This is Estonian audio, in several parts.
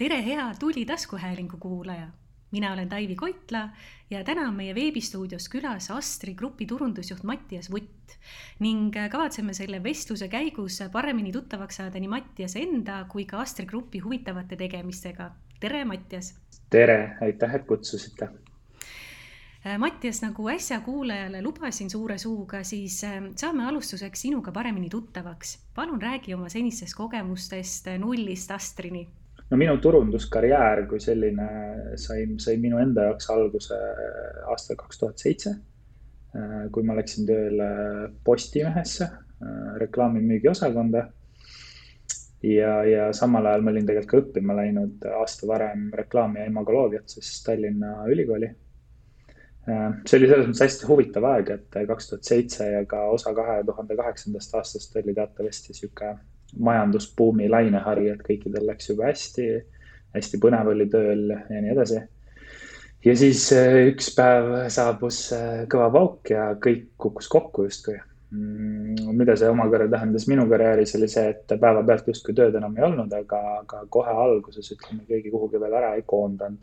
tere, hea Tuuli taskuhäälingu kuulaja. mina olen Taivi Koitla ja täna on meie veebistuudios külas Astri Grupi turundusjuht Mattias Vutt ning kavatseme selle vestluse käigus paremini tuttavaks saada nii Mattiase enda kui ka Astri Grupi huvitavate tegemistega. tere, Mattias. tere, aitäh, et kutsusite Mattias, nagu äsja kuulajale lubasin suure suuga, siis saame alustuseks sinuga paremini tuttavaks. palun räägi oma senistest kogemustest nullist Astrini no minu turunduskarjäär kui selline sai, sai minu enda jaoks alguse aastal kaks tuhat seitse, kui ma läksin tööle Postimehesse reklaamimüügi osakonda. ja, ja samal ajal ma olin tegelikult ka õppima läinud aasta varem reklaami ja imagoloogiat siis Tallinna Ülikooli. see oli selles mõttes hästi huvitav aeg, et kaks tuhat seitse ja ka osa kahe tuhande kaheksandast aastast oli teatavasti sihuke majandusbuumi lainehari, et kõikidel läks juba hästi, hästi põnev oli tööl ja nii edasi. ja siis äh, üks päev saabus äh, kõva pauk ja kõik kukkus kokku justkui. Mm, mida see omakorda tähendas minu karjääris, oli see, et päevapealt justkui tööd enam ei olnud, aga, aga kohe alguses ütleme, keegi kuhugi veel ära ei koondanud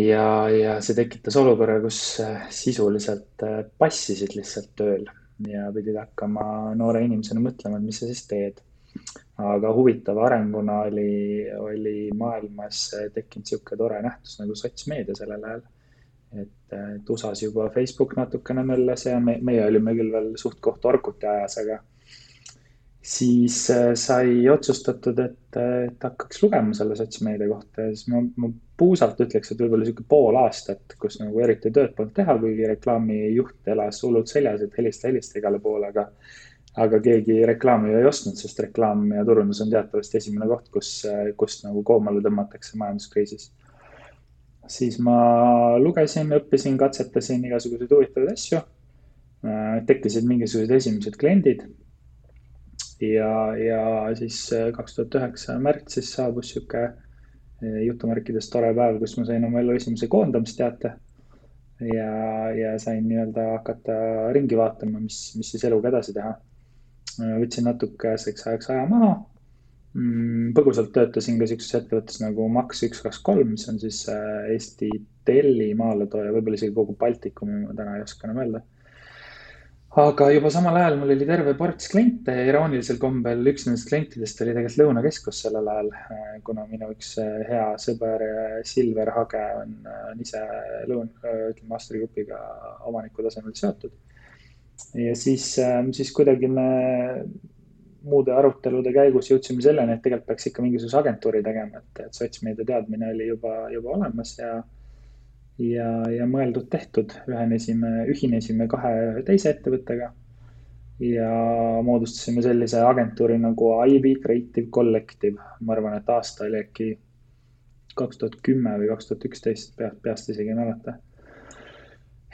ja, ja see tekitas olukorra, kus äh, sisuliselt passisid lihtsalt tööl ja pidid hakkama noore inimesena mõtlema, et mis sa siis teed. aga huvitava arenguna oli, oli maailmas tekkinud niisugune tore nähtus nagu sotsmeedia sellel ajal. et, et USA-s juba Facebook natukene möllas ja me, meie olime küll veel suht-koht Orkuti ajas, aga siis äh, sai otsustatud, et, et hakkaks lugema selle sotsmeedia kohta ja siis ma, ma puusalt ütleks, et võib-olla sihuke pool aastat, kus nagu eriti tööd polnud teha, kuigi reklaamijuht elas hullult seljas, et helista, helista igale poole, aga aga keegi reklaami ju ei ostnud, sest reklaam ja turundus on teatavasti esimene koht, kus, kust nagu koomale tõmmatakse majanduskriisis. siis ma lugesin, õppisin, katsetasin igasuguseid huvitavaid asju. Tekkisid mingisugused esimesed kliendid ja, ja siis kaks tuhat üheksa märtsis saabus äh, jutumärkides tore päev, kus ma sain oma elu esimese koondamisteate. ja, ja sain nii-öelda hakata ringi vaatama, mis, mis siis eluga edasi teha. võtsin natukeseks ajaks aja maha. Mm, põgusalt töötasin ka siukses ettevõttes nagu Max üks, kaks, kolm, mis on siis äh, Eesti tellimaaletooja, võib-olla isegi kogu Baltikumi, ma täna ei oska enam öelda aga juba samal ajal mul oli terve ports kliente ja iroonilisel kombel üks nendest klientidest oli tegelikult Lõunakeskus sellel ajal, äh, kuna minu üks äh, hea sõber äh, Silver Hage on, on ise Lõun-, ütleme Astri Grupiga omaniku tasemel seotud. ja siis, siis kuidagi me muude arutelude käigus jõudsime selleni, et tegelikult peaks ikka mingisuguse agentuuri tegema, et, et sotsmeedia teadmine oli juba, juba olemas ja ja, ja mõeldud-tehtud, ühenesime, ühinesime kahe teise ettevõttega. ja moodustasime sellise agentuuri nagu Ivy Creative Collective, ma arvan, et aasta oli äkki kaks tuhat kümme või kaks tuhat üksteist, peast, peast isegi ei mäleta.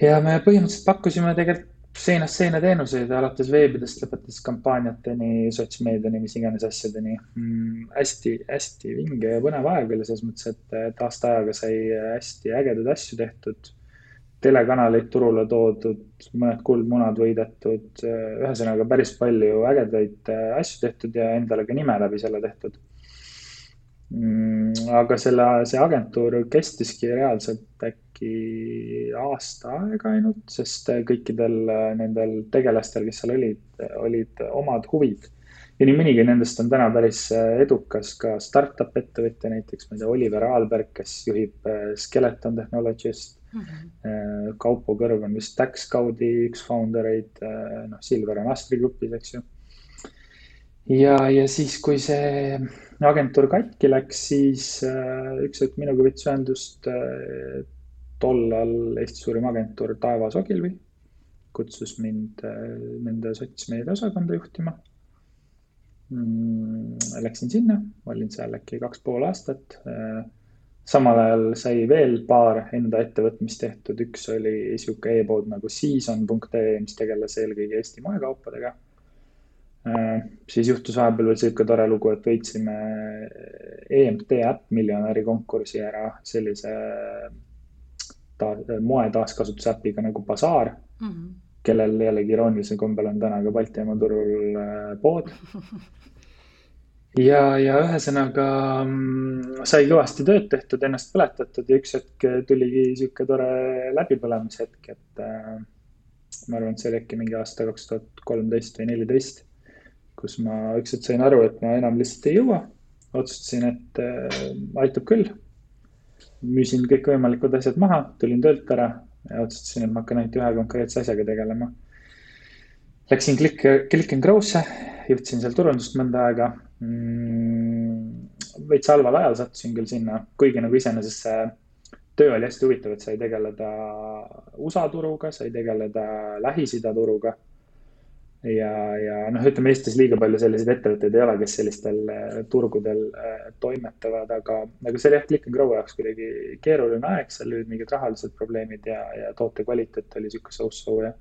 ja me põhimõtteliselt pakkusime tegelikult seinast seina teenuseid, alates veebidest, lõpetades kampaaniateni, sotsmeediani, mis iganes asjadeni mm,. hästi, hästi vinge ja põnev aeg oli selles mõttes, et, et aasta ajaga sai hästi ägedaid asju tehtud. telekanaleid turule toodud, mõned kuldmunad võidetud, ühesõnaga päris palju ägedaid asju tehtud ja endale ka nime läbi selle tehtud. Aga selle, see agentuur kestiski reaalselt äkki äkki aasta aega ainult, sest kõikidel äh, nendel tegelastel, kes seal olid, olid omad huvid. ja nii mõnigi nendest on täna päris äh, edukas ka startup ettevõtja, näiteks ma ei tea, Oliver Aalberg, kes juhib äh, Skeleton Technologies't mm. -hmm. Kaupo Kõrv on vist Taxcode'i üks founder eid, noh, Silver on Astri grupis, eks ju ja, ja siis, kui see agentuur katki läks, siis äh, üks hetk minuga võttis ühendust äh, tollal Eesti suurim agentuur Taevas Ogilvy kutsus mind äh, nende sotsmeedia osakonda juhtima mm,. Läksin sinna, olin seal äkki kaks pool aastat. Samal ajal sai veel paar enda ettevõtmist tehtud, üks oli sihuke e-pood nagu season.ee, mis tegeles eelkõige Eesti moekaupadega. Äh, siis juhtus vahepeal veel sihuke tore lugu, et võitsime EMT äpp miljonäri konkursi ära sellise ta-, moe taaskasutuse äpiga nagu Bazaar mm, -hmm. kellel jällegi iroonilisel kombel on täna ka Baltimaa turul äh, pood. ja, ja ühesõnaga mm, sai kõvasti tööd tehtud, ennast põletatud ja üks hetk tuligi sihuke tore läbipõlemishetk, et äh, ma arvan, et see oli äkki mingi aasta kaks tuhat kolmteist või neliteist, kus ma ükskord sain aru, et ma enam lihtsalt ei jõua. otsustasin, et äh, aitab küll. müüsin kõikvõimalikud asjad maha, tulin töölt ära ja otsustasin, et ma hakkan ainult ühe konkreetse asjaga tegelema. Läksin Click, Click and Grow'sse, juhtisin seal turundust mõnda aega mm,. veits halval ajal sattusin küll sinna, kuigi nagu iseenesest see töö oli hästi huvitav, et sai tegeleda USA turuga, sai tegeleda Lähis-Ida turuga. Ja, ja noh, ütleme Eestis liiga palju selliseid ettevõtteid ei ole, kes sellistel äh, turgudel äh, toimetavad, aga, aga see oli jah, Click and Grow jaoks kuidagi keeruline aeg, seal olid mingid rahalised probleemid ja, ja toote kvaliteet oli sihuke so-so ja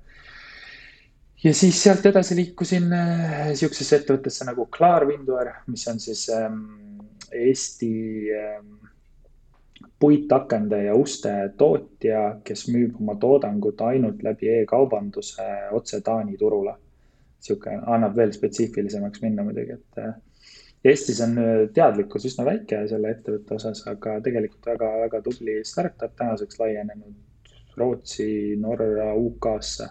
ja siis sealt edasi liikusin äh, sihukesesse ettevõttesse nagu Klar Windware, mis on siis ähm, Eesti ähm, puitakende ja uste tootja, kes müüb oma toodangut ainult läbi e-kaubanduse otse Taani turule. Sihuke annab veel spetsiifilisemaks minna muidugi, et äh, Eestis on äh, teadlikkus üsna väike selle ettevõtte osas, aga tegelikult väga-väga tubli startup, tänaseks laienenud Rootsi, Norra, UK-sse.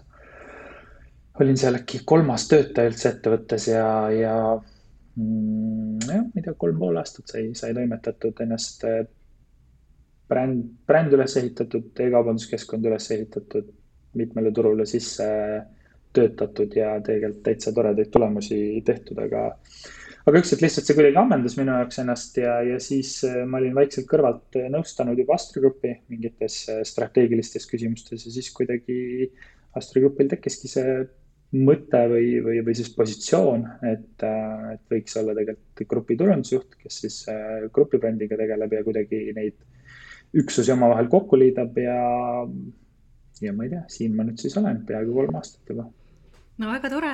olin seal äkki kolmas töötaja üldse ettevõttes ja, ja mm, jah, ma ei tea, kolm pool aastat sai, sai toimetatud ennast äh, bränd, bränd üles ehitatud e, e-kaubanduskeskkond üles ehitatud, mitmele turule sisse töötatud ja tegelikult täitsa toredaid tulemusi tehtud, aga aga ükskord lihtsalt see kuidagi ammendas minu jaoks ennast ja, ja siis äh, ma olin vaikselt kõrvalt nõustanud juba Astra Grupi mingites äh, strateegilistes küsimustes ja siis kuidagi Astra Grupil tekkiski see mõte või, või, või siis positsioon, et, äh, et võiks olla tegelikult grupi turundusjuht, kes siis grupi brändiga tegeleb ja kuidagi neid üksusi omavahel kokku liidab ja, ja ma ei tea, siin ma nüüd siis olen peaaegu kolm aastat juba no väga tore,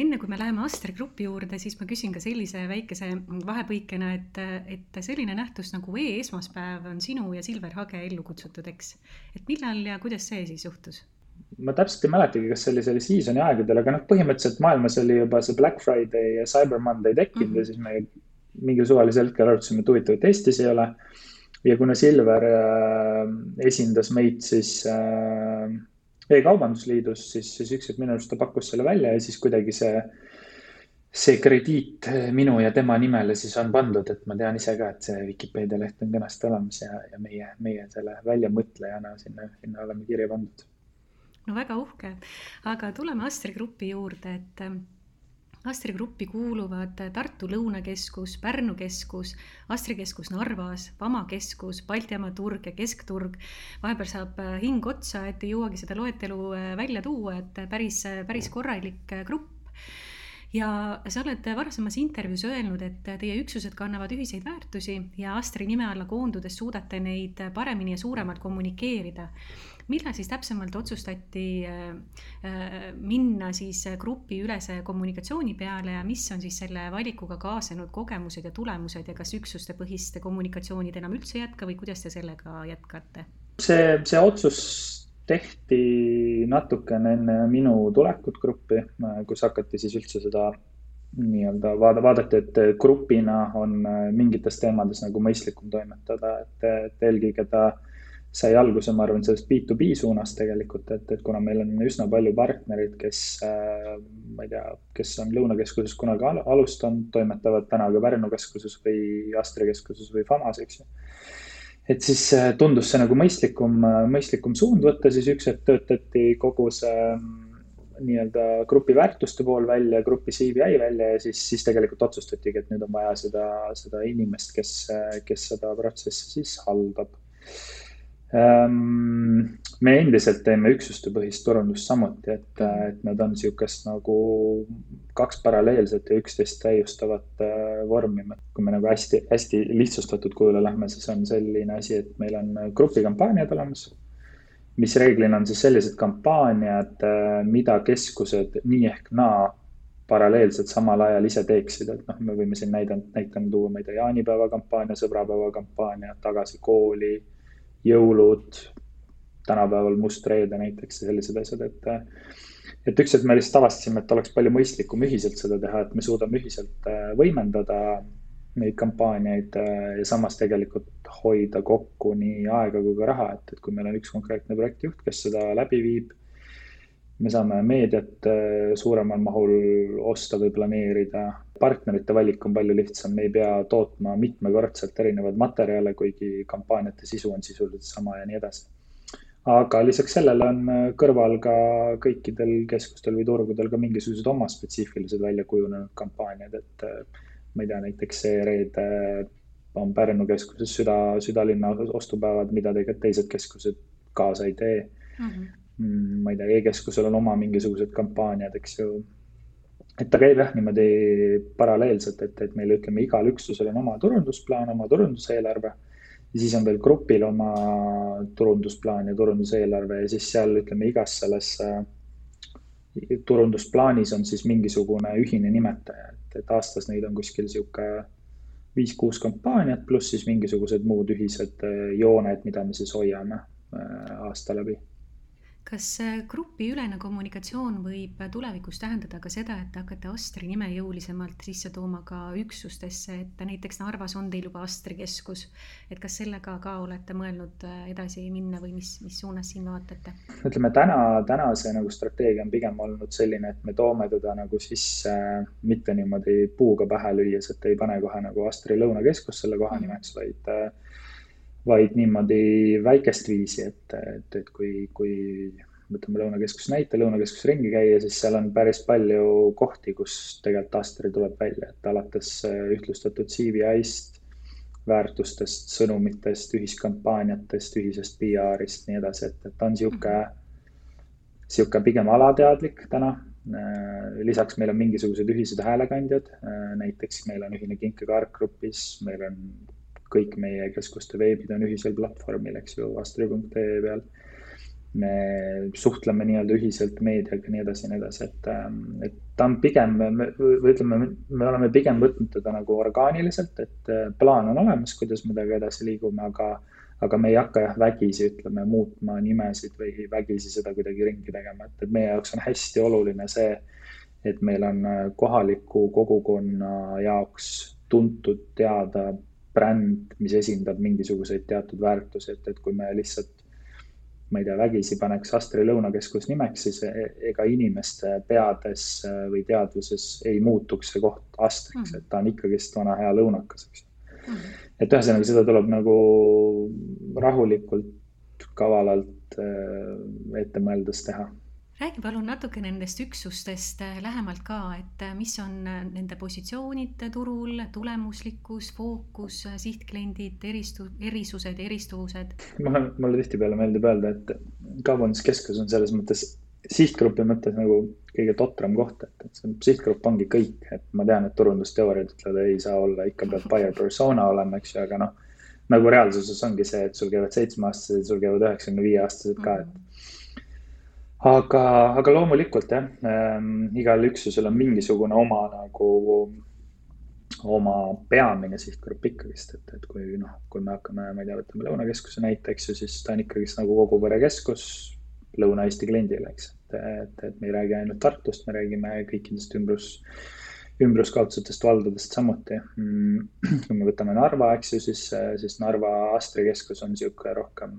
enne kui me läheme Astra Grupi juurde, siis ma küsin ka sellise väikese vahepõikena, et, et selline nähtus nagu e-esmaspäev on sinu ja Silver Hage ellu kutsutud, eks. et millal ja kuidas see siis juhtus? ma täpselt ei mäletagi, kas see oli selle season'i aegadel, aga noh, põhimõtteliselt maailmas oli juba see Black Friday ja Cyber Monday tekkinud mm -hmm. ja siis me mingil suvalisel hetkel arutasime, et huvitav, et Eestis ei ole ja kuna Silver äh, esindas meid siis äh, E-kaubandusliidus, siis, siis üks hetk minu arust ta pakkus selle välja ja siis kuidagi see, see krediit minu ja tema nimele siis on pandud, et ma tean ise ka, et see Vikipeedia leht on kenasti olemas ja, ja meie, meie selle väljamõtlejana sinna, sinna oleme kirja pandud. no väga uhke, aga tuleme Astri Grupi juurde, et Astri gruppi kuuluvad Tartu Lõunakeskus, Pärnu keskus, Astri keskus Narvas, Vama keskus, Balti jaama turg ja keskturg. vahepeal saab äh, hing otsa, et ei jõuagi seda loetelu äh, välja tuua, et päris, äh, päris korralik grupp ja sa oled varasemas intervjuus öelnud, et teie üksused kannavad ühiseid väärtusi ja Astri nime alla koondudes suudate neid paremini ja suuremalt kommunikeerida millal siis täpsemalt otsustati äh, äh, minna siis grupiülese kommunikatsiooni peale ja mis on siis selle valikuga kaasnenud kogemused ja tulemused ja kas üksuste põhist kommunikatsiooni te enam üldse ei jätka või kuidas te sellega jätkate? see, see otsus tehti natukene enne minu tulekut gruppi, kus hakati siis üldse seda nii-öelda vaada, vaadati, et grupina on mingites teemades nagu mõistlikum toimetada, et, et eelkõige ta äh, sai alguse, ma arvan, sellest B2B suunast tegelikult, et, et kuna meil on üsna palju partnereid, kes äh,, ma ei tea, kes on Lõunakeskuses kunagi al alustanud, toimetavad täna ka Pärnu keskuses või Astra keskuses või FAMAS, eks ju. et siis äh, tundus see nagu mõistlikum, äh, mõistlikum suund võtta, siis üks hetk töötati kogu see mm, nii-öelda grupi väärtuste pool välja, grupi CVI välja ja siis, siis tegelikult otsustatigi, et nüüd on vaja seda, seda inimest, kes, kes seda protsessi siis haldab me endiselt teeme üksustepõhist turundust samuti, et, et need on niisugust nagu kaks paralleelset ja üksteist täiustavat äh, vormi. kui me nagu hästi, hästi lihtsustatud kujule lähme, siis on selline asi, et meil on grupikampaaniad olemas, mis reeglina on siis sellised kampaaniad, äh, mida keskused nii ehk naa paralleelselt samal ajal ise teeksid, et noh, me võime siin näidend, näitena tuua, ma ei tea, jaanipäeva kampaania, sõbrapäeva kampaania, tagasi kooli jõulud, tänapäeval Must reede näiteks ja sellised asjad, et. et üks hetk me lihtsalt avastasime, et oleks palju mõistlikum ühiselt seda teha, et me suudame ühiselt äh, võimendada neid kampaaniaid ja samas tegelikult hoida kokku nii aega kui ka raha, et, et kui meil on üks konkreetne projektijuht, kes seda läbi viib, me saame meediat suuremal mahul osta või planeerida. Partnerite valik on palju lihtsam, me ei pea tootma mitmekordselt erinevaid materjale, kuigi kampaaniate sisu on sisuliselt sama ja nii edasi aga lisaks sellele on äh, kõrval ka kõikidel keskustel või turgudel ka mingisugused oma spetsiifilised välja kujunenud kampaaniad, et äh, ma ei tea, näiteks see reede on Pärnu keskuses süda, südalinna ostupäevad, mida tegelikult teised keskused kaasa ei tee mhm. mm. -hmm. ma ei tea e, e-keskusel on oma mingisugused kampaaniad, eks ju. Et ta käib jah niimoodi paralleelselt, et, et meil ütleme, igal üksusel on oma turundusplaan, oma turunduseelarve. Ja siis on veel grupil oma turundusplaan ja turunduseelarve ja siis seal ütleme igas selles äh, turundusplaanis on siis mingisugune ühine nimetaja, et, et aastas neid on kuskil sihuke viis-kuus kampaaniat, pluss siis mingisugused muud ühised äh, jooned, mida me siis hoiame äh, aasta läbi kas grupiülene kommunikatsioon võib tulevikus tähendada ka seda, et te hakkate Astri nime jõulisemalt sisse tooma ka üksustesse, et näiteks Narvas on teil juba Astri keskus, et kas sellega ka olete mõelnud äh, edasi minna või mis, mis suunas siin vaatate? ütleme täna, täna see nagu strateegia on pigem olnud selline, et me toome teda nagu sisse mitte niimoodi puuga pähe lüües, et ei pane kohe nagu Astri Lõunakeskus selle koha nimeks, vaid äh, vaid niimoodi väikest viisi, et, et, et kui, kui võtame Lõunakeskuse näite, Lõunakeskus ringi käia, siis seal on päris palju kohti, kus tegelikult Astri tuleb välja, et alates äh, ühtlustatud CVI-st, väärtustest, sõnumitest, ühiskampaaniatest, ühisest PR-ist, nii edasi, et, et on niisugune, niisugune pigem alateadlik täna. Äh, lisaks meil on mingisugused ühised häälekandjad, äh, näiteks meil on ühine kinkekaart grupis, meil on kõik meie keskuste veebid on ühisel platvormil, eks ju, astri.ee peal. me suhtleme nii-öelda ühiselt meediaga ja nii edasi ja nii edasi, et, ähm, et ta on pigem, või ütleme, me oleme pigem võtnud teda nagu orgaaniliselt, et äh, plaan on olemas, kuidas me temaga edasi liigume, aga aga me ei hakka jah vägisi, ütleme, muutma nimesid või vägisi seda kuidagi ringi tegema, et, et meie jaoks on hästi oluline see, et meil on äh, kohaliku kogukonna jaoks tuntud, teada bränd, mis esindab mingisuguseid teatud väärtusi, et, et kui me lihtsalt ma ei tea, vägisi paneks Astri Lõunakeskus nimeks, siis e, ega inimeste peades äh, või teadvuses ei muutuks see koht Astriks, et ta on ikkagist vana hea lõunakas, eks. Ju. et ühesõnaga, seda tuleb nagu rahulikult, kavalalt äh, ette mõeldes teha räägi palun natuke nendest üksustest äh, lähemalt ka, et äh, mis on äh, nende positsioonid turul, tulemuslikkus, fookus, sihtkliendid, eristu-, erisused, eristuvused? mulle, mulle tihtipeale meeldib öelda, et kaubanduskeskus on selles mõttes sihtgrupi mõttes nagu kõige totram koht, et, et see sihtgrupp ongi kõik, et ma tean, et turundusteooriad ütlevad, ei saa olla, ikka peab buyer persona olema, eks ju, aga noh, nagu reaalsuses ongi see, et sul käivad seitsmeaastased, sul käivad üheksakümne viie aastased ka, et aga, aga loomulikult jah ähm,, igal üksusel on mingisugune oma nagu, oma peamine sihtgrupp ikkagist, et, et kui noh, kui me hakkame, ma ei tea, võtame Lõunakeskuse näite, eks ju, siis ta on ikkagist nagu kogu pere keskus Lõuna-Eesti kliendile, eks. et, et, et me ei räägi ainult Tartust, me räägime kõikidest ümbrus, ümbruskaudsetest valdadest samuti. Mm, kui me võtame Narva, eks ju, siis, siis Narva Astri keskus on niisugune rohkem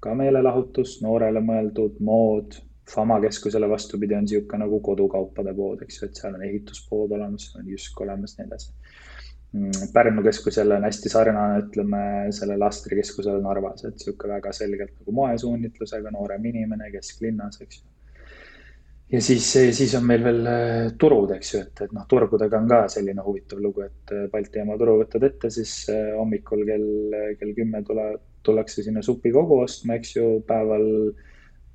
ka meelelahutus, noorele mõeldud, mood. Fama keskusele vastupidi on niisugune nagu kodukaupade pood, eks ju, et seal on ehituspood olemas, on Jysk olemas, nii edasi. Mm, Pärnu keskus jälle on hästi sarnane, ütleme sellele Astri keskusele Narvas, et niisugune väga selgelt nagu moesuunitlusega noorem inimene kesklinnas, eks ju ja siis, siis on meil veel äh, turud, eks ju, et, et noh, turgudega on ka selline huvitav lugu, et äh, Balti jaama turu võtad ette, siis äh, hommikul kell, kell kümme tuleb, tullakse sinna supikogu ostma, eks ju, päeval,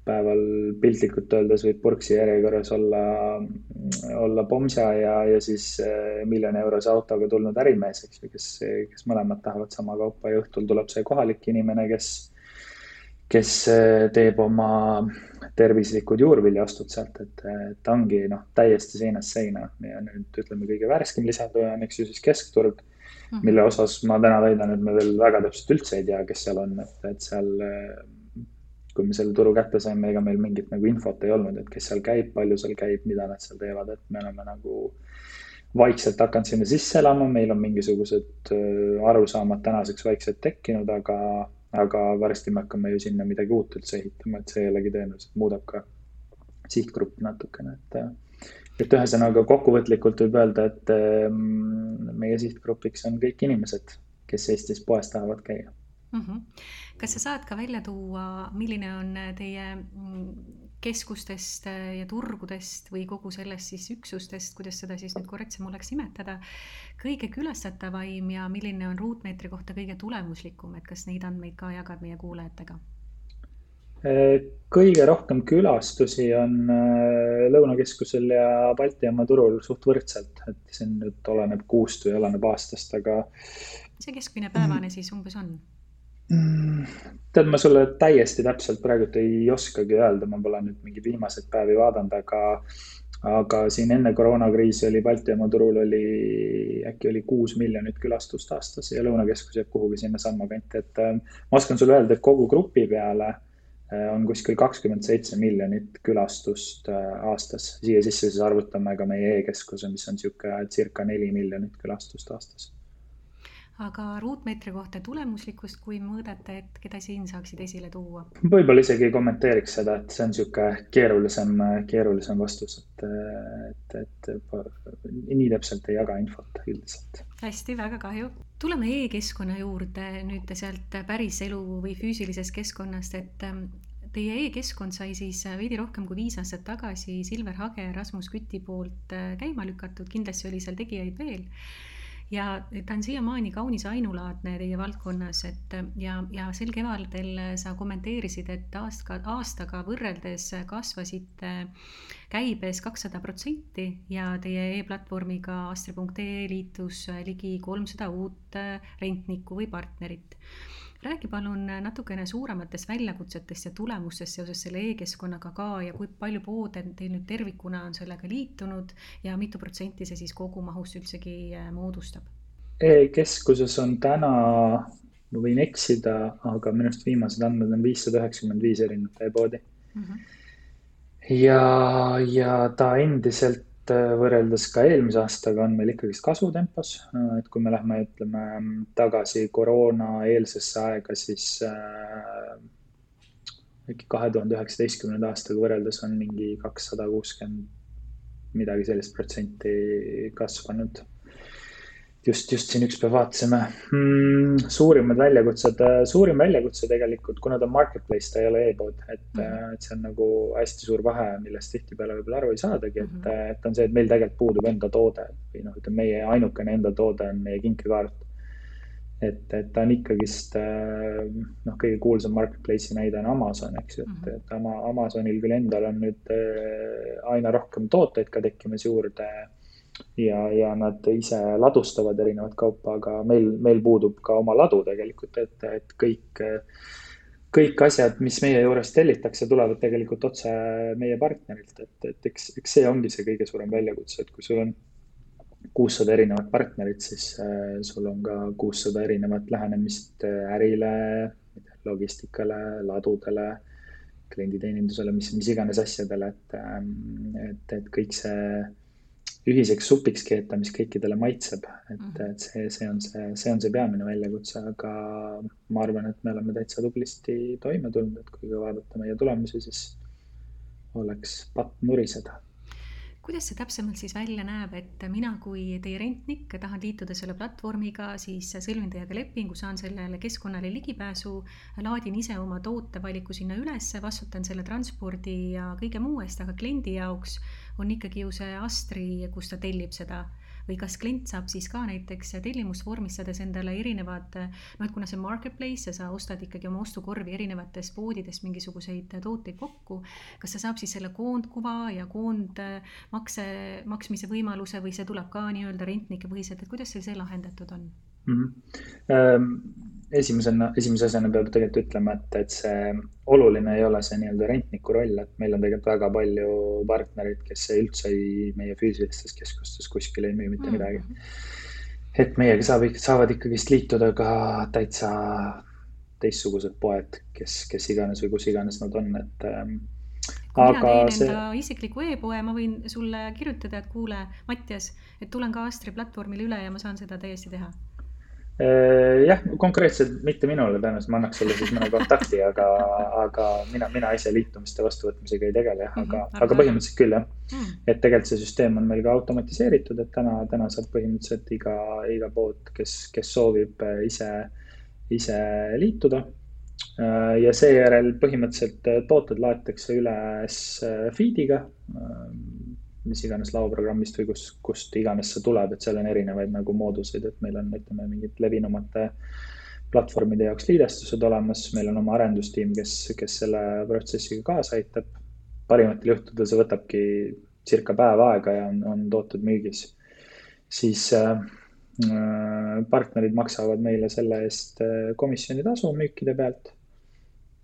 päeval piltlikult öeldes võib purksi järjekorras olla, olla pomsa ja, ja siis miljoni eurose autoga tulnud ärimees, eks ju, kes, kes mõlemad tahavad sama kaupa ja õhtul tuleb see kohalik inimene, kes kes teeb oma tervislikud juurviljaostud sealt, et ta ongi noh, täiesti seinast seina ja nüüd ütleme, kõige värskem lisanduja on, eks ju, siis keskturg mm, -hmm. mille osas ma täna väidan, et me veel väga täpselt üldse ei tea, kes seal on, et, et seal eh, kui me selle turu kätte saime, ega meil mingit nagu infot ei olnud, et kes seal käib, palju seal käib, mida nad seal teevad, et me oleme nagu vaikselt hakanud sinna sisse elama, meil on mingisugused äh, arusaamad tänaseks vaikselt tekkinud, aga, aga varsti me hakkame ju sinna midagi uut üldse ehitama, et see jällegi tõenäoliselt muudab ka sihtgruppi natukene, et äh, et ühesõnaga kokkuvõtlikult võib öelda, et ähm, meie sihtgrupiks on kõik inimesed, kes Eestis poes tahavad käia mm. -hmm. kas sa saad ka välja tuua, milline on teie keskustest äh, ja turgudest või kogu sellest siis üksustest, kuidas seda siis nüüd korrektsem oleks nimetada, kõige külastatavam ja milline on ruutmeetri kohta kõige tulemuslikum, et kas neid andmeid ka jagad meie kuulajatega? Äh, kõige rohkem külastusi on äh, Lõunakeskusel ja Balti jaama turul suht võrdselt, et see nüüd oleneb kuust või oleneb aastast, aga. mis see keskmine päevane siis umbes on? Tead, ma sulle täiesti täpselt praegult ei oskagi öelda, ma pole nüüd mingi viimaseid päevi vaadanud, aga, aga siin enne koroonakriisi oli Balti jaama turul oli, äkki oli kuus miljonit külastust aastas ja Lõunakeskus jääb kuhugi sinnasamma kanti, et äh, ma oskan sulle öelda, et kogu grupi peale äh, on kuskil kakskümmend seitse miljonit külastust äh, aastas. siia sisse siis arvutame ka meie e-keskuse, mis on niisugune circa neli miljonit külastust aastas aga ruutmeetri kohta tulemuslikkust, kui mõõdate, et keda siin saaksid esile tuua? võib-olla isegi ei kommenteeriks seda, et see on niisugune keerulisem, keerulisem vastus, et, et, et nii täpselt ei jaga infot üldiselt. hästi, väga kahju. tuleme e-keskkonna juurde nüüd sealt päris elu või füüsilisest keskkonnast, et ähm, Teie e-keskkond sai siis veidi rohkem kui viis aastat tagasi Silver Hage ja Rasmus Küti poolt äh, käima lükatud, kindlasti oli seal tegijaid veel ja ta on siiamaani kaunis ainulaadne teie valdkonnas, et ja, ja sel kevadel sa kommenteerisid, et aasta, aastaga võrreldes kasvasite käibes kakssada protsenti ja teie e-platvormiga astre.ee liitus ligi kolmsada uut rentnikku või partnerit räägi palun natukene suurematest väljakutsetest ja tulemustest seoses selle e-keskkonnaga ka ja kui palju poode teil nüüd tervikuna on sellega liitunud ja mitu protsenti see siis kogumahust üldsegi äh, moodustab e? E-keskuses on täna, ma võin eksida, aga minu arust viimased andmed on viissada üheksakümmend viis erinevat e-poodi mm. -hmm. ja, ja ta endiselt võrreldes ka eelmise aastaga on meil ikkagist kasvutempos, äh, et kui me lähme, ütleme tagasi koroonaeelsesse aega, siis äh, äkki kahe tuhande üheksateistkümnenda aastaga võrreldes on mingi kakssada kuuskümmend midagi sellist protsenti kasvanud just, just siin üks päev vaatasime mm,. suurimad väljakutsed, äh, suurim väljakutse tegelikult, kuna ta on marketplace, ta ei ole e-pood, et mm, -hmm. et see on nagu hästi suur vahe, millest tihtipeale võib-olla aru ei saadagi, et mm, -hmm. et on see, et meil tegelikult puudub enda toode või noh, ütleme meie ainukene enda toode on meie kinkekaart. et, et ta on ikkagist noh, kõige kuulsam marketplace'i näide on Amazon, eks ju, et, mhm. et Ama, Amazonil küll endal on nüüd aina rohkem tooteid ka tekkimas juurde ja, ja nad ise ladustavad erinevat kaupa, aga meil, meil puudub ka oma ladu tegelikult, et, et kõik, kõik asjad, mis meie juurest tellitakse, tulevad tegelikult otse meie partnerilt, et, et eks, eks see ongi see kõige suurem väljakutse, et kui sul on kuussada erinevat partnerit, siis äh, sul on ka kuussada erinevat lähenemist äh, ärile, logistikale, ladudele, klienditeenindusele, mis, mis iganes asjadele, et, ähm, et, et kõik see ühiseks supiks keeta, mis kõikidele maitseb, et, mhm. et see, see on see, see on see peamine väljakutse, aga ma arvan, et me oleme täitsa tublisti toime tulnud, et kui vaadata meie tulemusi, siis oleks patt nuriseda kuidas see täpsemalt siis välja näeb, et mina kui teie rentnik tahan liituda selle platvormiga, siis sõlmin teiega lepingu, saan sellele keskkonnale ligipääsu, laadin ise oma tootevaliku sinna üles, vastutan selle transpordi ja kõige muu eest, aga kliendi jaoks on ikkagi ju see Astri, kus ta tellib seda või kas klient saab siis ka näiteks tellimust vormistades endale erinevad, noh, et kuna see marketplace ja sa ostad ikkagi oma ostukorvi erinevatest poodidest mingisuguseid tooteid kokku, kas ta saab siis selle koondkuva ja koondmakse, maksmise võimaluse või see tuleb ka nii-öelda rentnike põhiselt, et kuidas teil see lahendatud on mm? -hmm. Um esimesena, esimese asjana peab tegelikult ütlema, et, et see oluline ei ole see nii-öelda rentniku roll, et meil on tegelikult väga palju partnereid, kes üldse ei, meie füüsilistes keskustes kuskil ei müü mitte mm -hmm. midagi. et meiega saab, saavad ikkagist liituda ka täitsa teistsugused poed, kes, kes iganes või kus iganes nad on, et ähm, kui Aga mina teen see... enda isikliku e-poe, ma võin sulle kirjutada, et kuule, Mattias, et tulen ka Astri platvormile üle ja ma saan seda täiesti teha jah, konkreetselt mitte minule, tõenäoliselt ma annaks sulle siis mõne kontakti, aga, aga mina, mina ise liitumiste vastuvõtmisega ei tegele jah, aga mm, -hmm, aga põhimõtteliselt küll jah. Mm.. et tegelikult see süsteem on meil ka automatiseeritud, et täna, täna saab põhimõtteliselt iga, iga pood, kes, kes soovib äh, ise, ise liituda. Äh, ja seejärel põhimõtteliselt tooted laetakse üles feed'iga mis iganes laoprogrammist või kus, kust iganes see tuleb, et seal on erinevaid nagu mooduseid, et meil on, ütleme, mingid levinumate platvormide jaoks liidestused olemas, meil on oma arendustiim, kes, kes selle protsessiga kaasa aitab. parimatel juhtudel see võtabki circa päev aega ja on, on tooted müügis. siis äh, partnerid maksavad meile selle eest äh, komisjonitasu müükide pealt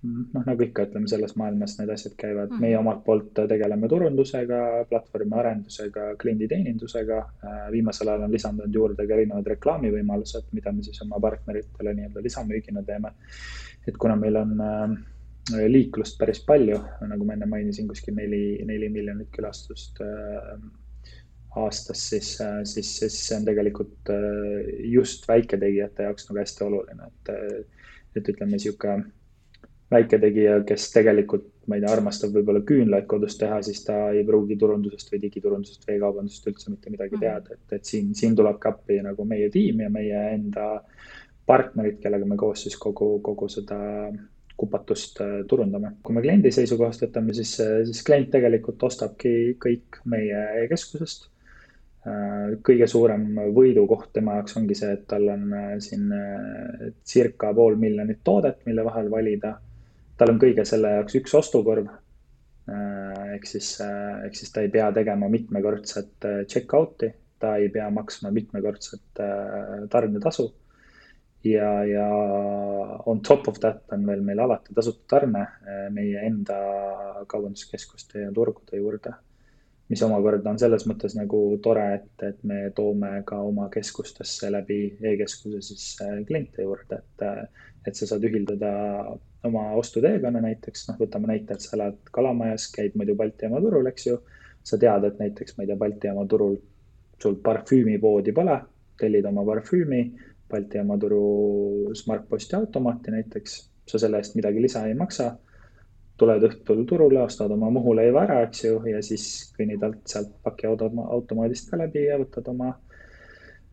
noh, nagu ikka, ütleme selles maailmas need asjad käivad mm., meie omalt poolt tegeleme turundusega, platvormi arendusega, klienditeenindusega. Äh, viimasel ajal on lisandunud juurde ka erinevad reklaamivõimalused, mida me siis oma partneritele nii-öelda lisamüügina teeme. et kuna meil on äh, liiklust päris palju, nagu ma enne mainisin, kuskil neli, neli miljonit külastust äh, aastas, siis, siis, siis see on tegelikult just väiketegijate jaoks nagu hästi oluline, et, et ütleme, niisugune väiketegija, kes tegelikult, ma ei tea, armastab võib-olla küünlaid kodus teha, siis ta ei pruugi turundusest või digiturundusest või e-kaubandusest üldse mitte midagi mhm. teada, et, et siin, siin tulebki appi nagu meie tiim ja meie enda partnerid, kellega me koos siis kogu, kogu seda kupatust äh, turundame. kui me kliendi seisukohast võtame, siis, äh, siis klient tegelikult ostabki kõik meie e-keskusest äh, kõige suurem võidukoht tema jaoks ongi see, et tal on siin circa pool miljonit toodet, mille vahel valida tal on kõige selle jaoks üks ostukorv. Äh, ehk siis, äh, ehk siis ta ei pea tegema mitmekordset äh, check-out'i, ta ei pea maksma mitmekordset tarnetasu. ja, ja on top of that on veel meil alati tasuta tarne meie enda kaubanduskeskuste ja turgude juurde mis omakorda on selles mõttes nagu tore, et, et me toome ka oma keskustesse läbi e-keskuse siis kliente juurde, et, et sa saad ühildada oma ostuteekonna näiteks, noh, võtame näite, et sa elad Kalamajas, käid muidu Balti jaama turul, eks ju. sa tead, et näiteks, ma ei tea, Balti jaama turul sul parfüümipoodi pole, tellid oma parfüümi Balti jaama turu Smartposti automaati näiteks, sa selle eest midagi lisa ei maksa. tuled õhtul turule, ostad oma Muhu-leiva ära, eks ju, ja siis kõnnid alt sealt pakiautomaadist ka läbi ja võtad oma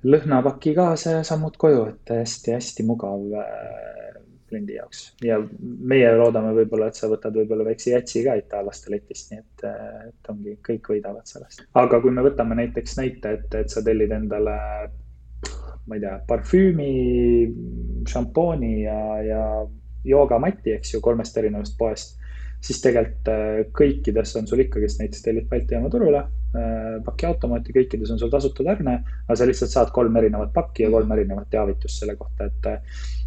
lõhnapaki kaasa ja sammud koju, et hästi-hästi mugav kliendi jaoks ja meie loodame võib-olla, et sa võtad võib-olla väikse jätsi ka itaallaste letist, nii et, et ongi, kõik võidavad sellest. aga kui me võtame näiteks näite, et, et sa tellid endale, ma ei tea, parfüümi, šampooni ja, ja joogamati, eks ju, kolmest erinevast poest siis tegelikult äh, kõikides on sul ikkagist näiteks tellid Balti jaama turule, äh, pakiautomaati, kõikides on sul tasuta tarne, aga sa lihtsalt saad kolm erinevat pakki ja kolm erinevat teavitust selle kohta, et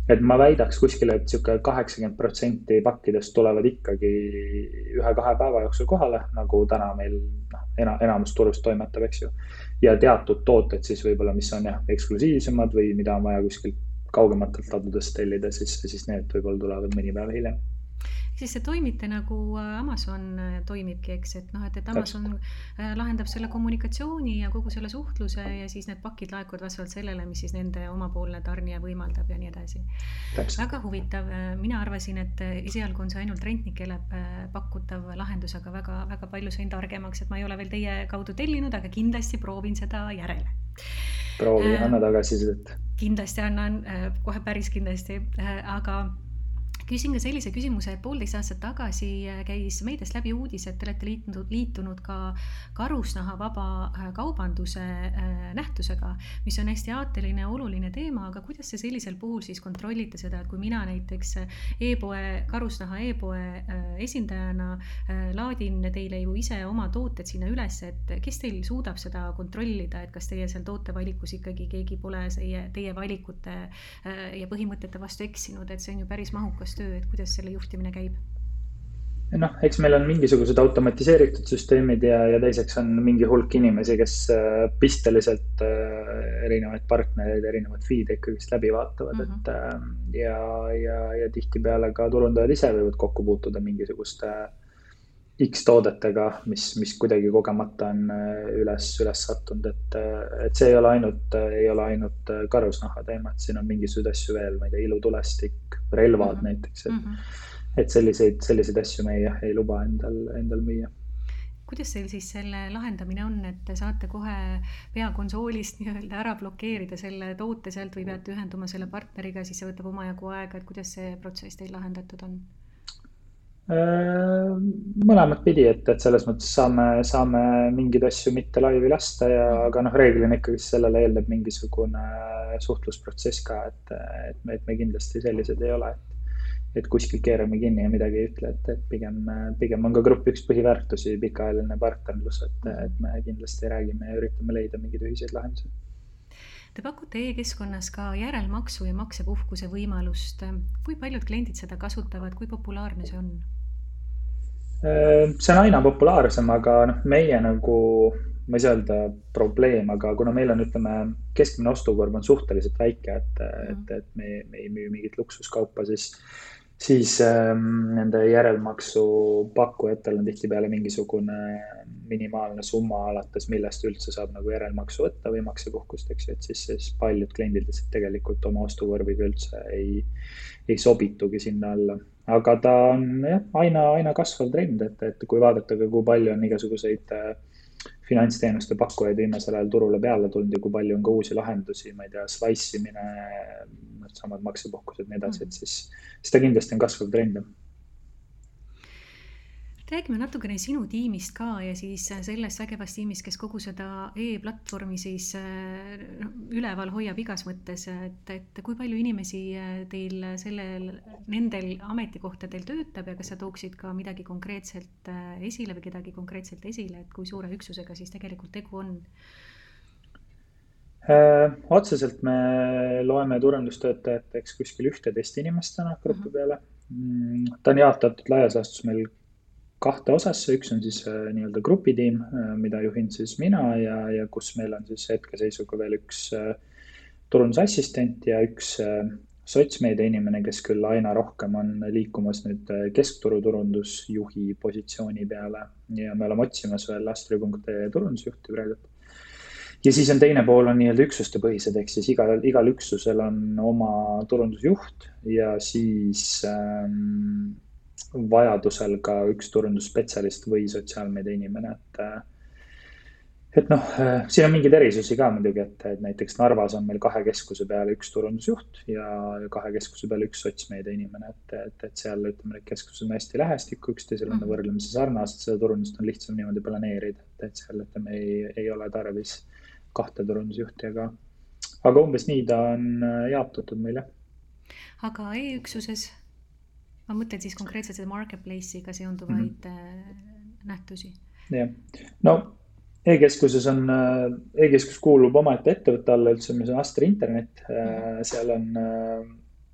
et ma väidaks kuskile, et sihuke kaheksakümmend protsenti pakkidest tulevad ikkagi ühe-kahe päeva jooksul kohale, nagu täna meil noh, ena-, enamus turust toimetab, eks ju. ja teatud tooted siis võib-olla, mis on jah, eksklusiivsemad või mida on vaja kuskilt kaugematelt ladudest tellida, siis, siis need võib-olla tulevad mõni päev hiljem siis see toimite nagu äh, Amazon äh, toimibki, eks, et noh, et, et Amazon äh, lahendab selle kommunikatsiooni ja kogu selle suhtluse ja siis need pakid laekuvad vastavalt sellele, mis siis nende omapoolne tarnija võimaldab ja nii edasi. väga huvitav, mina arvasin, et esialgu on see ainult rentnikele pakutav lahendus, aga väga-väga palju sain targemaks, et ma ei ole veel teie kaudu tellinud, aga kindlasti proovin seda järele proovi anna tagasisidet. kindlasti annan kohe päris kindlasti aga küsin ka sellise küsimuse, et poolteist aastat tagasi äh, käis meediast läbi uudis, et te olete liitunud, liitunud ka karusnahavaba äh, kaubanduse äh, nähtusega, mis on hästi aateline ja oluline teema, aga kuidas te sellisel puhul siis kontrollite seda, et kui mina näiteks e-poe, karusnaha e-poe esindajana laadin teile ju ise oma tooted sinna üles, et kes teil suudab seda kontrollida, et kas teie seal tootevalikus ikkagi keegi pole teie, teie valikute ja põhimõtete vastu eksinud, et see on ju päris mahukas töö, et kuidas selle juhtimine käib? noh, eks meil on mingisugused automatiseeritud süsteemid ja, ja teiseks on mingi hulk inimesi, kes äh, pisteliselt äh, erinevaid partnereid, erinevaid feed'e ikkagist läbi vaatavad mm, -hmm. et äh, ja, ja, ja tihtipeale ka turundajad ise võivad kokku puutuda mingisuguste X toodetega, mis, mis kuidagi kogemata on äh, üles, üles sattunud, et, äh, et see ei ole ainult, ei ole ainult karusnaha teema, et siin on mingisuguseid asju veel, ma ei tea, ilutulestik, relvad mm -hmm. näiteks, et mm, -hmm. et selliseid, selliseid asju me ei, ei luba endal, endal müüa kuidas teil siis selle lahendamine on, et te saate kohe peakonsoolist nii-öelda ära blokeerida selle toote sealt või peate ühenduma selle partneriga, siis see võtab omajagu aega, et kuidas see protsess teil lahendatud on? Äh, mõlemat pidi, et, et selles mõttes saame, saame mingeid asju mitte laivi lasta ja, mhm. aga noh, reeglina ikkagi sellele eelneb mingisugune suhtlusprotsess ka, et, et me, et me kindlasti sellised ei ole, et et kuskil keerame kinni ja midagi ei ütle, et, et pigem, pigem on ka grupi üks põhiväärtusi pikaajaline partnerlus, et, et me kindlasti räägime ja üritame leida mingeid ühiseid lahendusi. Te pakute e-keskkonnas ka järelmaksu ja maksepuhkuse võimalust. kui paljud kliendid seda kasutavad, kui populaarne see on? See on aina populaarsem, aga noh, meie nagu, ma ei saa öelda probleem, aga kuna meil on, ütleme, keskmine ostukorv on suhteliselt väike, et et, et me, me ei müü mingit luksuskaupa, siis siis ähm, nende järelmaksu pakkujatel on tihtipeale mingisugune minimaalne summa alates, millest üldse saab nagu järelmaksu võtta või maksepuhkust, eks ju, et siis, siis paljud kliendid lihtsalt tegelikult oma ostukorviga üldse ei, ei sobitugi sinna alla. aga ta on jah, aina, aina kasvav trend, et, et kui vaadata ka, kui palju on igasuguseid äh, finantsteenuste pakkujaid viimasel ajal turule peale tulnud ja kui palju on ka uusi lahendusi, ma ei tea, slice imine, samad maksepuhkused nii edasi, et siis, siis ta kindlasti on kasvav trend räägime natukene sinu tiimist ka ja siis sellest vägevast tiimist, kes kogu seda e-platvormi siis noh, üleval hoiab igas mõttes, et, et kui palju inimesi äh, teil sellel, nendel ametikohtadel töötab ja kas sa tooksid ka midagi konkreetselt äh, esile või kedagi konkreetselt esile, et kui suure üksusega siis tegelikult tegu on? otseselt me loeme turundustöötajateks kuskil ühteteist inimest täna grupi peale. Mm, ta on jaotatud laias laastus meil kahte osasse, üks on siis äh, nii-öelda grupitiim, äh, mida juhin siis mina ja, ja kus meil on siis hetkeseisuga veel üks äh, turundusassistent ja üks sotsmeedia inimene, kes küll aina rohkem on liikumas nüüd keskturu turundusjuhi positsiooni peale ja me oleme otsimas veel astri.ee turundusjuhti praegu. ja siis on teine pool on nii-öelda üksustepõhised, ehk siis igal, igal üksusel on oma turundusjuht ja siis ähm, vajadusel ka üks turundusspetsialist või sotsiaalmeedia inimene, et et noh, siin on mingeid erisusi ka muidugi, et, et näiteks Narvas on meil kahe keskuse peale üks turundusjuht ja, kahe keskuse peale üks sotsmeedia inimene, et, et, et seal ütleme, need keskused on hästi lähestikku, üksteisel on -hmm. võrdlemisi sarnased, seda turundust on lihtsam niimoodi planeerida, et, et seal ütleme, ei, ei ole tarvis kahte turundusjuhti, aga, aga umbes nii ta on jaotatud meil jah. aga e-üksuses ma mõtlen siis konkreetselt seda marketplace'iga seonduvaid mm -hmm. nähtusi. jah, no e-keskuses on e, e-keskus kuulub omaette ettevõtte alla üldse, mis on Astra Internet mm, -hmm. seal on,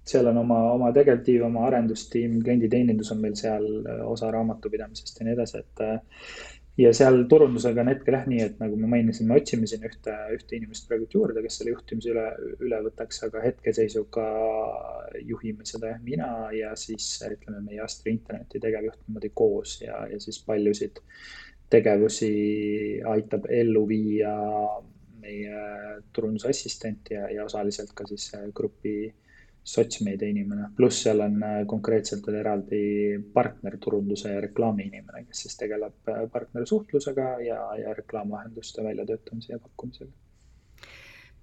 seal on oma, oma tegevtiim, oma arendustiim, klienditeenindus on meil seal, osa raamatupidamisest ja nii edasi, et ja seal turundusega on hetkel jah nii, et nagu ma mainisin, me otsime siin ühte, ühte inimest praegu juurde, kes selle juhtimise üle, üle võtaks, aga hetkeseisuga juhime seda jah mina ja siis ütleme, meie Astra interneti tegevjuht niimoodi koos ja, ja siis paljusid tegevusi aitab ellu viia meie turundusassistent ja, ja osaliselt ka siis grupi sotsmeedia inimene, pluss seal on äh, konkreetselt veel eraldi partnerturunduse ja reklaami inimene, kes siis tegeleb äh, partnersuhtlusega ja, ja reklaamlahenduste väljatöötamise ja pakkumisega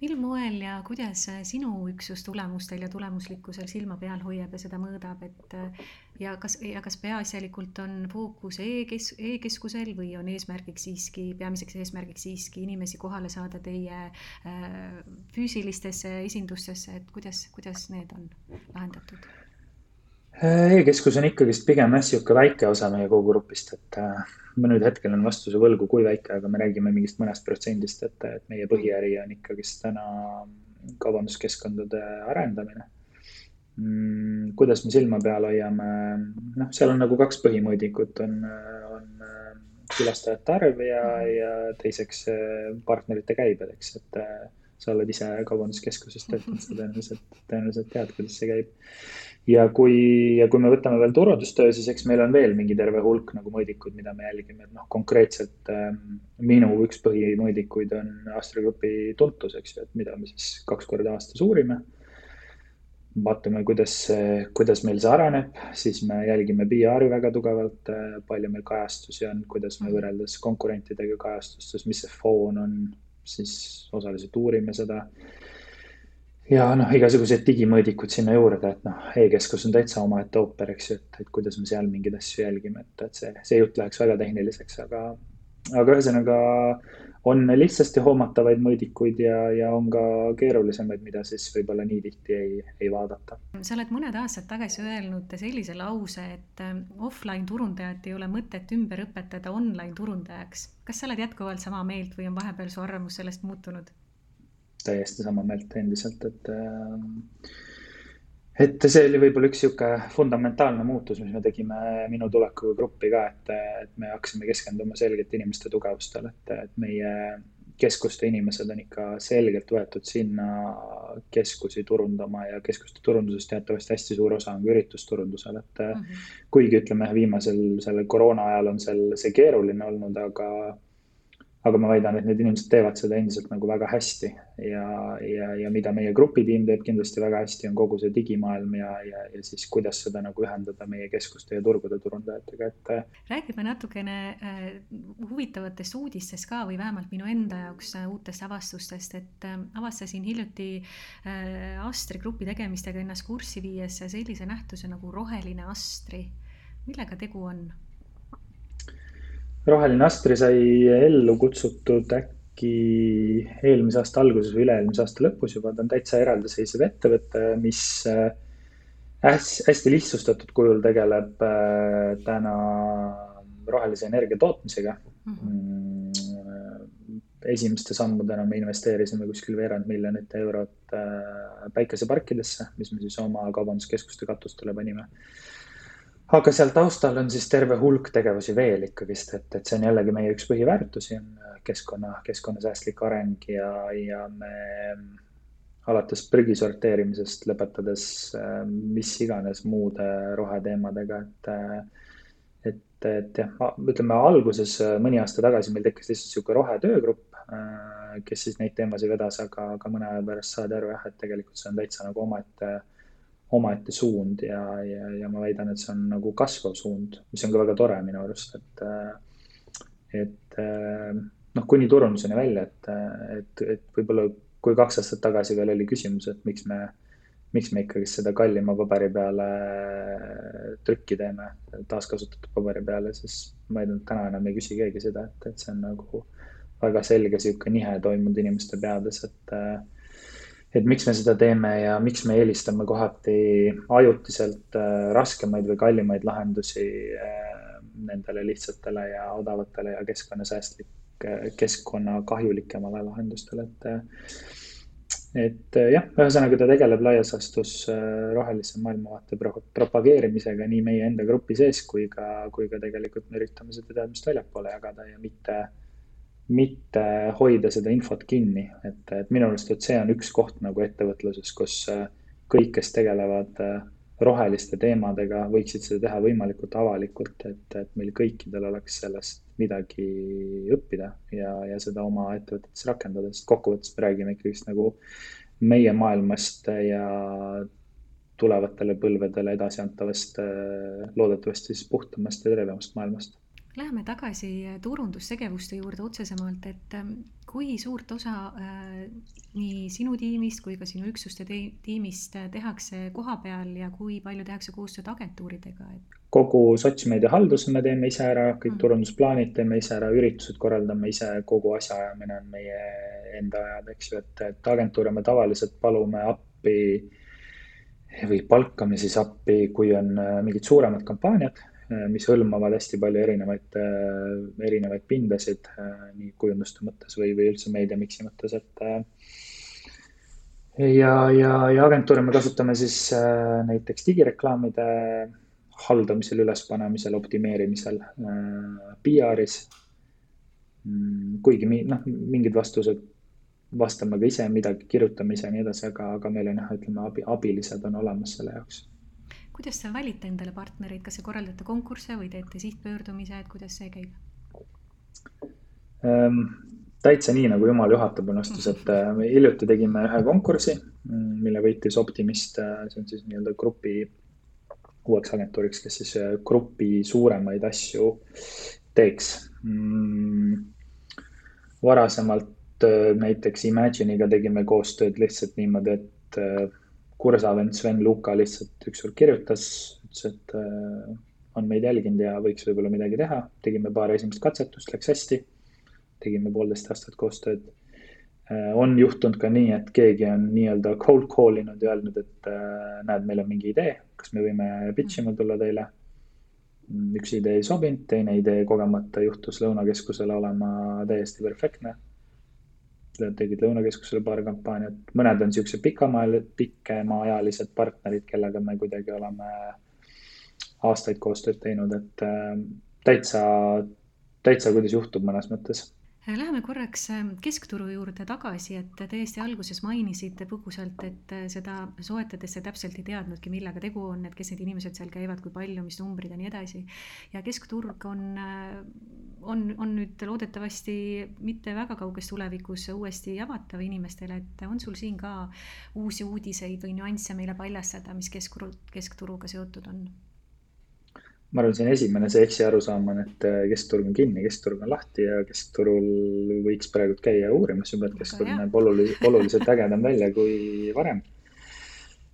mil moel ja kuidas sinu üksus tulemustel ja tulemuslikkusel silma peal hoiab ja seda mõõdab, et ja kas, ja kas peaasjalikult on fookus e-kes-, e-keskusel või on eesmärgiks siiski, peamiseks eesmärgiks siiski inimesi kohale saada teie äh, füüsilistesse esindustesse, et kuidas, kuidas need on lahendatud? E-keskus on ikkagist pigem jah, niisugune väike osa meie kogu grupist, et äh, ma nüüd hetkel olen vastuse võlgu, kui väike, aga me räägime mingist mõnest protsendist, et, et meie põhiäri on ikkagist täna kaubanduskeskkondade arendamine mm,. kuidas me silma peal hoiame, noh, seal on nagu kaks põhimõõdikut, on, on külastajate arv ja, ja teiseks partnerite käibed, eks, et sa oled ise kaubanduskeskuses töötanud, sa tõenäoliselt, tõenäoliselt tead, kuidas see käib. Ja kui, ja kui me võtame veel turundustöö, siis eks meil on veel mingi terve hulk nagu mõõdikuid, mida me jälgime, et noh, konkreetselt äh, minu üks põhimõõdikuid on Astra Grupi tuntus, eks ju, et mida me siis kaks korda aastas uurime. vaatame, kuidas, kuidas meil see areneb, siis me jälgime PR-i väga tugevalt, äh, palju meil kajastusi on, kuidas me võrreldes konkurentidega kajastustes, mis see foon on, siis osaliselt uurime seda. Ja noh, igasugused digimõõdikud sinna juurde, et noh e-keskus on täitsa omaette ooper, eks ju, et, et kuidas me seal mingeid asju jälgime, et, et see, see jutt läheks väga tehniliseks, aga, aga ühesõnaga on lihtsasti hoomatavaid mõõdikuid ja, ja on ka keerulisemaid, mida siis võib-olla nii tihti ei, ei vaadata. sa oled mõned aastad tagasi öelnud sellise lause, et ähm, offline turundajat ei ole mõtet ümber õpetada online turundajaks. kas sa oled jätkuvalt sama meelt või on vahepeal su arvamus sellest muutunud? täiesti sama meelt endiselt, et äh, et see oli võib-olla üks niisugune fundamentaalne muutus, mis me tegime minu tulekuga gruppi ka, et, et me hakkasime keskenduma selgelt inimeste tugevustele, et, et meie keskuste inimesed on ikka selgelt võetud sinna keskusi turundama ja keskuste turundusest teatavasti hästi suur osa on ka üritusturundusel, et mm -hmm. kuigi ütleme, viimasel sellel koroona ajal on seal see keeruline olnud, aga aga ma väidan, et need inimesed teevad seda endiselt nagu väga hästi ja, ja, ja mida meie grupitiim teeb kindlasti väga hästi, on kogu see digimaailm ja, ja, ja siis kuidas seda nagu ühendada meie keskuste ja turgude turundajatega, et. Äh, räägime natukene äh, huvitavatest uudistest ka või vähemalt minu enda jaoks äh, uutest avastustest, et avastasin hiljuti Astri grupi tegemistega ennast kurssi viies sellise nähtuse nagu roheline Astri. millega tegu on? Roheline Astri sai ellu kutsutud äkki eelmise aasta alguses või üle-eelmise aasta lõpus juba, ta on täitsa eraldiseisev ettevõte, mis äh, hästi, lihtsustatud kujul tegeleb äh, täna rohelise energia tootmisega mm. -hmm. esimeste sammudena me investeerisime kuskil veerand miljonit eurot äh, päikeseparkidesse, mis me siis oma kaubanduskeskuste katustele panime aga seal taustal on siis terve hulk tegevusi veel ikkagist, et, et see on jällegi meie üks põhiväärtusi on keskkonna, keskkonnasäästlik areng ja, ja me alates prügi sorteerimisest lõpetades mis iganes muude roheteemadega, et, et, et jah, ütleme alguses mõni aasta tagasi meil tekkis lihtsalt niisugune rohetöögrupp, kes siis neid teemasid vedas, aga, aga mõne aja pärast saadi aru jah, et tegelikult see on täitsa nagu omaette omaette suund ja, ja, ja ma väidan, et see on nagu kasvav suund, mis on ka väga tore minu arust, et, et noh, kuni turunduseni välja, et, et, et võib-olla kui kaks aastat tagasi veel oli küsimus, et miks me, miks me ikkagi seda kallima paberi peale trükki teeme, taaskasutatud paberi peale, siis ma väidan, et täna enam ei küsi keegi seda, et, et see on nagu väga selge niisugune nihe toimunud inimeste peades, et et miks me seda teeme ja miks me eelistame kohati ajutiselt äh, raskemaid või kallimaid lahendusi äh, nendele lihtsatele ja odavatele ja keskkonnasäästlik, äh, keskkonnakahjulikemale lahendustele, et. et jah, ühesõnaga ta tegeleb laias laastus rohelise maailmavaate propageerimisega nii meie enda grupi sees kui ka, kui ka tegelikult me üritame seda teadmist väljapoole jagada ja mitte mitte hoida seda infot kinni, et, et minu arust, et see on üks koht nagu ettevõtluses, kus äh, kõik, kes tegelevad äh, roheliste teemadega, võiksid seda teha võimalikult avalikult, et, et meil kõikidel oleks sellest midagi õppida ja, ja seda oma ettevõtetes rakendada, sest kokkuvõttes me räägime ikkagist nagu meie maailmast ja tulevatele põlvedele edasiantavast, äh, loodetavasti siis puhtamast ja tervemast maailmast Läheme tagasi turundustegevuste juurde otsesemalt, et ähm, kui suurt osa äh, nii sinu tiimist kui ka sinu üksuste tiimist äh, tehakse koha peal ja kui palju tehakse koostööd agentuuridega, et? kogu sotsmeedia halduse me teeme ise ära, kõik mm. turundusplaanid teeme ise ära, üritused korraldame ise, kogu asjaajamine on meie enda ajada, eks ju, et, et agentuure me tavaliselt palume appi või palkame siis appi, kui on äh, mingid suuremad kampaaniad Äh, mis hõlmavad hästi palju erinevaid, äh, erinevaid pindasid äh, nii kujunduste mõttes või, või üldse meediamiksi mõttes, et. ja, ja, ja agentuure me kasutame siis näiteks digireklaamide haldamisel, ülespanemisel, optimeerimisel, PR-is. Mm, kuigi noh, mingid vastused vastame ka ise midagi, kirjutame ise ja nii edasi, aga, aga meil on jah, ütleme abi, abilised on olemas selle jaoks kuidas te valite endale partnereid, kas te korraldate konkursse või teete sihtpöördumise, et kuidas see käib ähm,? täitsa nii, nagu jumal juhatab, õnnestus, et äh, me hiljuti tegime ühe konkursi, mm, mille võitis Optimist, äh, see on siis nii-öelda grupi uueks agentuuriks, kes siis äh, grupi suuremaid asju teeks mm,. varasemalt näiteks Imagine'iga tegime koostööd lihtsalt niimoodi, et kursavend Sven Luka lihtsalt ükskord kirjutas, ütles, et on meid jälginud ja võiks võib-olla midagi teha. tegime paar esimest katsetust, läks hästi tegime poolteist aastat koostööd. Äh, on juhtunud ka nii, et keegi on nii-öelda cold call inud ja öelnud, et äh, näed, meil on mingi idee, kas me võime pitch ima tulla teile. Mm, üks idee ei sobinud, teine idee kogemata juhtus Lõunakeskusele olema täiesti perfektne. Tegid Lõunakeskusele paar kampaaniat, mõned on siuksed pikamaajalised, pikemaajalised partnerid, kellega me kuidagi oleme aastaid koostööd teinud, et äh, täitsa, täitsa kuidas juhtub mõnes mõttes Läheme korraks ähm, keskturu juurde tagasi, et täiesti alguses mainisite põgusalt, et äh, seda soetades te täpselt ei teadnudki, millega tegu on, et kes need inimesed seal käivad, kui palju, mis numbrid ja nii edasi. ja keskturg on, äh, on, on nüüd loodetavasti mitte väga kauges tulevikus uuesti avatav inimestele, et on sul siin ka uusi uudiseid või nüansse meile paljastada, mis keskturu, keskturuga seotud on? Ma arvan, see on esimene see eksiarusaam on, et äh, keskturg on kinni, keskturg on lahti ja keskturul võiks praegu käia uurimas juba, et keskturg näeb oluliselt, oluliselt ägedam välja kui varem.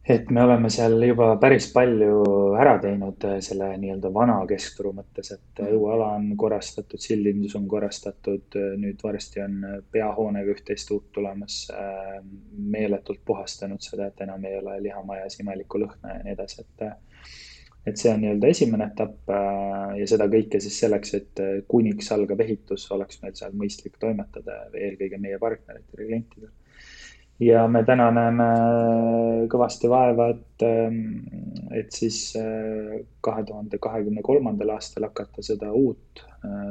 et me oleme seal juba päris palju ära teinud äh, selle nii-öelda vana keskturu mõttes, et äh, õueala on korrastatud, sildindus on korrastatud, nüüd varsti on peahoonega üht-teist uut tulemas. meeletult puhastanud seda, et enam ei ole lihamajas imelikku lõhna ja nii edasi, et et see on nii-öelda esimene etapp äh, ja seda kõike siis selleks, et äh, kuniks algab ehitus, oleks meil seal mõistlik toimetada, eelkõige meie partneritel ja klientidel. ja me täna näeme kõvasti vaeva, et, ähm, et siis äh, kahe tuhande kahekümne kolmandal aastal hakata seda uut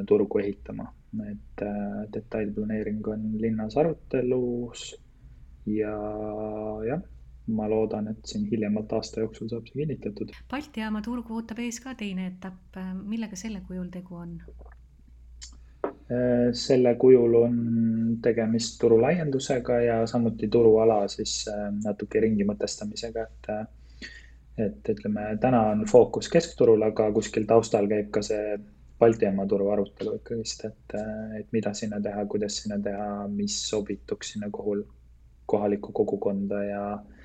turgu ehitama, et detailplaneering on linnas arutelus ja jah ma loodan, et siin hiljemalt aasta jooksul saab see kinnitatud. Balti jaama turgu ootab ees ka teine etapp, millega selle kujul tegu on? Äh, selle kujul on tegemist turu laiendusega ja samuti turuala siis äh, natuke ringi mõtestamisega, et äh, et ütleme, täna on fookus keskturul, aga kuskil taustal käib ka see Balti jaama turu arutelu ikkagist, et, et mida sinna teha, kuidas sinna teha, mis sobituks sinna kohul, kohalikku kogukonda ja äh,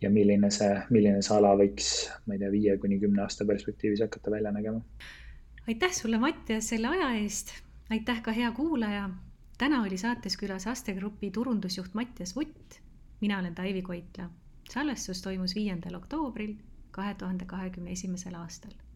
ja milline see, milline see ala võiks, ma ei tea, viie kuni kümne aasta perspektiivis hakata välja nägema. aitäh sulle, Mattias, selle aja eest. aitäh ka hea kuulaja. täna oli saates külas Aste Grupi turundusjuht Mattias Vutt. mina olen Taivi Koitla. salvestus toimus viiendal oktoobril kahe tuhande kahekümne esimesel aastal